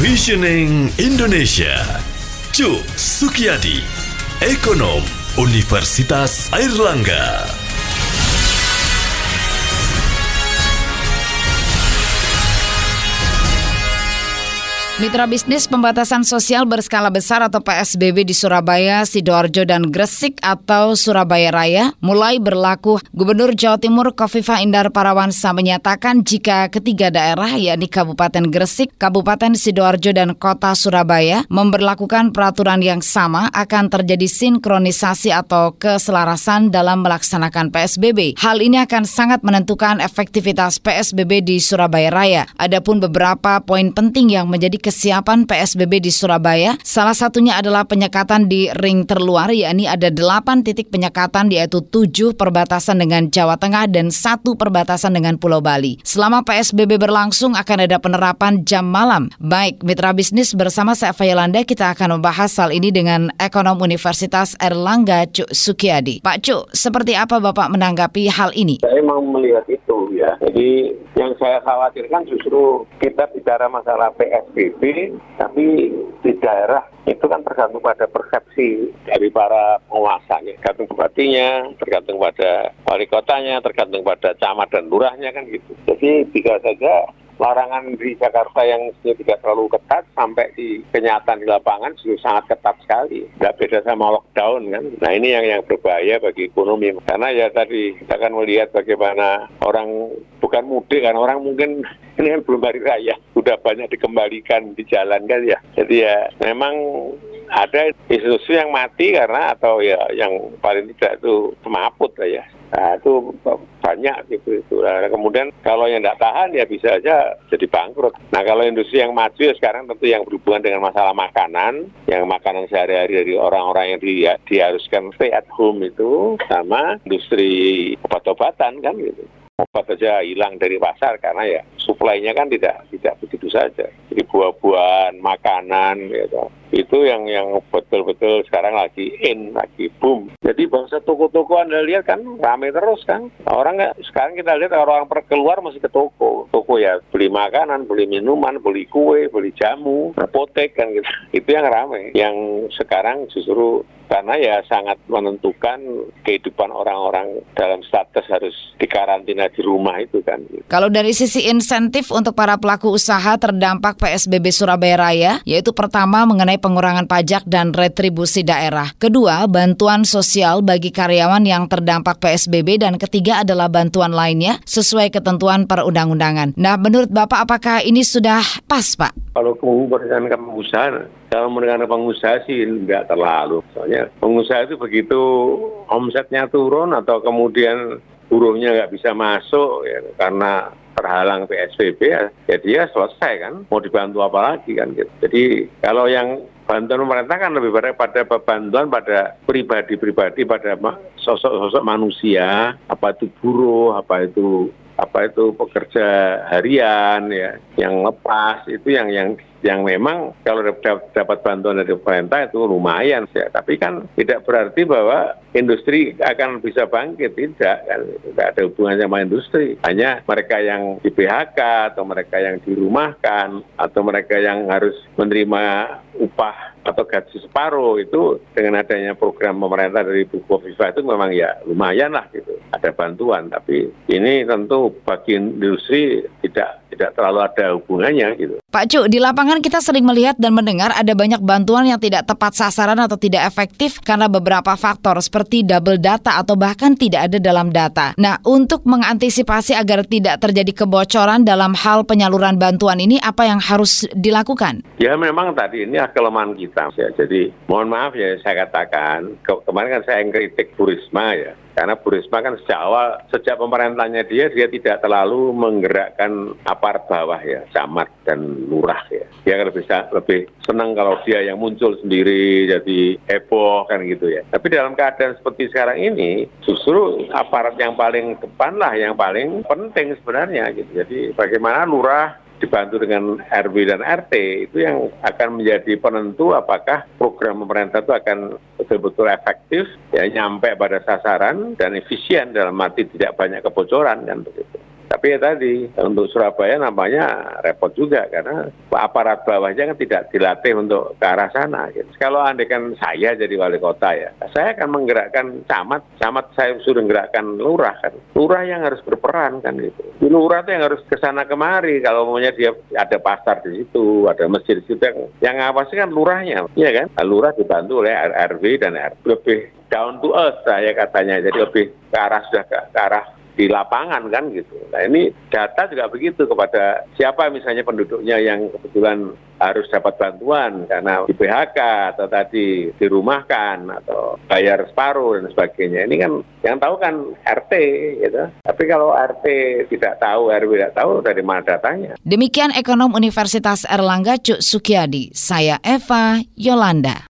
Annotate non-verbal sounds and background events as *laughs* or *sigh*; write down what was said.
Visioning Indonesia. Cuk Sukiyadi, Ekonom Universitas Airlangga. Mitra bisnis pembatasan sosial berskala besar atau PSBB di Surabaya, Sidoarjo, dan Gresik atau Surabaya Raya mulai berlaku. Gubernur Jawa Timur Kofifa Indar Parawansa menyatakan jika ketiga daerah yakni Kabupaten Gresik, Kabupaten Sidoarjo, dan Kota Surabaya memberlakukan peraturan yang sama akan terjadi sinkronisasi atau keselarasan dalam melaksanakan PSBB. Hal ini akan sangat menentukan efektivitas PSBB di Surabaya Raya. Adapun beberapa poin penting yang menjadi kesiapan PSBB di Surabaya. Salah satunya adalah penyekatan di ring terluar, yakni ada 8 titik penyekatan yaitu 7 perbatasan dengan Jawa Tengah dan satu perbatasan dengan Pulau Bali. Selama PSBB berlangsung akan ada penerapan jam malam. Baik, mitra bisnis bersama saya Fayolanda kita akan membahas hal ini dengan ekonom Universitas Erlangga Cuk Sukiyadi. Pak Cuk, seperti apa Bapak menanggapi hal ini? Saya mau melihat itu ya. Jadi yang saya khawatirkan justru kita bicara masalah PSBB, tapi di daerah itu kan tergantung pada persepsi dari para penguasanya, tergantung bupatinya, tergantung pada wali kotanya, tergantung pada camat dan lurahnya kan gitu. Jadi jika saja larangan di Jakarta yang tidak terlalu ketat sampai di kenyataan di lapangan justru sangat ketat sekali. Tidak beda sama lockdown kan. Nah ini yang yang berbahaya bagi ekonomi. Karena ya tadi kita akan melihat bagaimana orang bukan mudik kan orang mungkin *laughs* ini kan belum hari raya sudah banyak dikembalikan di jalan kan ya. Jadi ya memang ada institusi yang mati karena atau ya yang paling tidak itu semaput ya. Nah, itu banyak gitu itu. Nah, kemudian kalau yang tidak tahan ya bisa aja jadi bangkrut. Nah, kalau industri yang maju ya sekarang tentu yang berhubungan dengan masalah makanan, yang makanan sehari-hari dari orang-orang yang di, diharuskan stay at home itu sama industri obat-obatan kan gitu obat saja hilang dari pasar karena ya suplainya kan tidak tidak begitu saja. Jadi buah-buahan, makanan, gitu. itu yang yang betul-betul sekarang lagi in, lagi boom. Jadi bangsa toko-toko anda lihat kan ramai terus kan. Orang nggak sekarang kita lihat orang orang keluar masih ke toko. Toko ya beli makanan, beli minuman, beli kue, beli jamu, apotek kan gitu. *laughs* Itu yang ramai. Yang sekarang justru karena ya sangat menentukan kehidupan orang-orang dalam status harus dikarantina di rumah itu kan. Kalau dari sisi insentif untuk para pelaku usaha terdampak PSBB Surabaya Raya, yaitu pertama mengenai pengurangan pajak dan retribusi daerah. Kedua, bantuan sosial bagi karyawan yang terdampak PSBB dan ketiga adalah bantuan lainnya sesuai ketentuan perundang-undangan. Nah, menurut Bapak apakah ini sudah pas, Pak? Kalau berdasarkan pengusaha, kalau mendengar pengusaha sih tidak terlalu. Soalnya pengusaha itu begitu omsetnya turun atau kemudian buruhnya nggak bisa masuk ya, karena terhalang PSBB ya, ya dia selesai kan mau dibantu apa lagi kan gitu. Jadi kalau yang bantuan pemerintah kan lebih pada, pada bantuan pada pribadi-pribadi pada sosok-sosok manusia apa itu buruh apa itu apa itu pekerja harian ya yang lepas itu yang yang yang memang kalau dapat bantuan dari pemerintah itu lumayan ya tapi kan tidak berarti bahwa industri akan bisa bangkit. Tidak kan. Tidak ada hubungannya sama industri. Hanya mereka yang di PHK atau mereka yang dirumahkan atau mereka yang harus menerima upah atau gaji separuh itu dengan adanya program pemerintah dari Bu Kofifa itu memang ya lumayan lah gitu. Ada bantuan. Tapi ini tentu bagi industri tidak tidak terlalu ada hubungannya gitu. Pak Cuk, di lapangan kita sering melihat dan mendengar ada banyak bantuan yang tidak tepat sasaran atau tidak efektif karena beberapa faktor seperti double data atau bahkan tidak ada dalam data. Nah, untuk mengantisipasi agar tidak terjadi kebocoran dalam hal penyaluran bantuan ini apa yang harus dilakukan? Ya memang tadi ini kelemahan kita ya. Jadi mohon maaf ya saya katakan ke kemarin kan saya yang kritik Burisma ya karena Bu Risma kan sejak awal, sejak pemerintahnya dia, dia tidak terlalu menggerakkan aparat bawah ya, camat dan lurah ya. Dia kan lebih, lebih senang kalau dia yang muncul sendiri, jadi heboh kan gitu ya. Tapi dalam keadaan seperti sekarang ini, justru aparat yang paling depan lah, yang paling penting sebenarnya gitu. Jadi bagaimana lurah dibantu dengan RW dan RT itu yang akan menjadi penentu apakah program pemerintah itu akan betul-betul efektif ya nyampe pada sasaran dan efisien dalam arti tidak banyak kebocoran kan begitu. Tapi ya tadi untuk Surabaya namanya repot juga karena aparat bawahnya kan tidak dilatih untuk ke arah sana. Gitu. Kalau andai kan saya jadi wali kota ya, saya akan menggerakkan camat, camat saya suruh menggerakkan lurah kan. Lurah yang harus berperan kan gitu. Lurah itu yang harus ke sana kemari kalau maunya dia ada pasar di situ, ada masjid di situ yang, yang ngawasi kan lurahnya, iya kan? Nah, lurah dibantu oleh RW dan RW lebih down to earth saya katanya, jadi lebih ke arah sudah ke arah di lapangan kan gitu. Nah ini data juga begitu kepada siapa misalnya penduduknya yang kebetulan harus dapat bantuan karena di PHK atau tadi dirumahkan atau bayar separuh dan sebagainya. Ini kan yang tahu kan RT gitu. Tapi kalau RT tidak tahu, RW tidak tahu dari mana datanya. Demikian ekonom Universitas Erlangga Cuk Sukiadi. Saya Eva Yolanda.